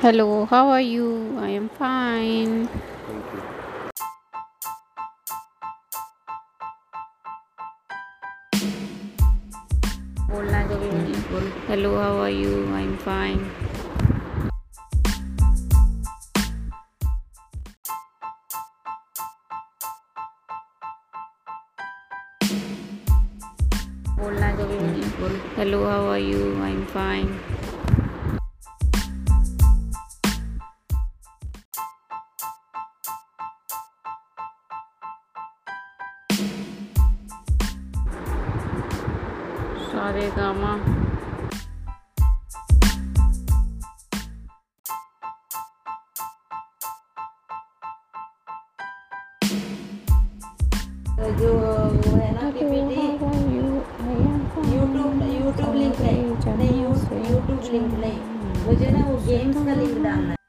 Hello, how are you? I am fine. Thank you. Hello, how are you? I am fine. Hello, how are you? I am fine. Saregama जो वो है ना PPT YouTube YouTube link नहीं YouTube link नहीं। मुझे ना वो गेम्स का लिंक डालना है।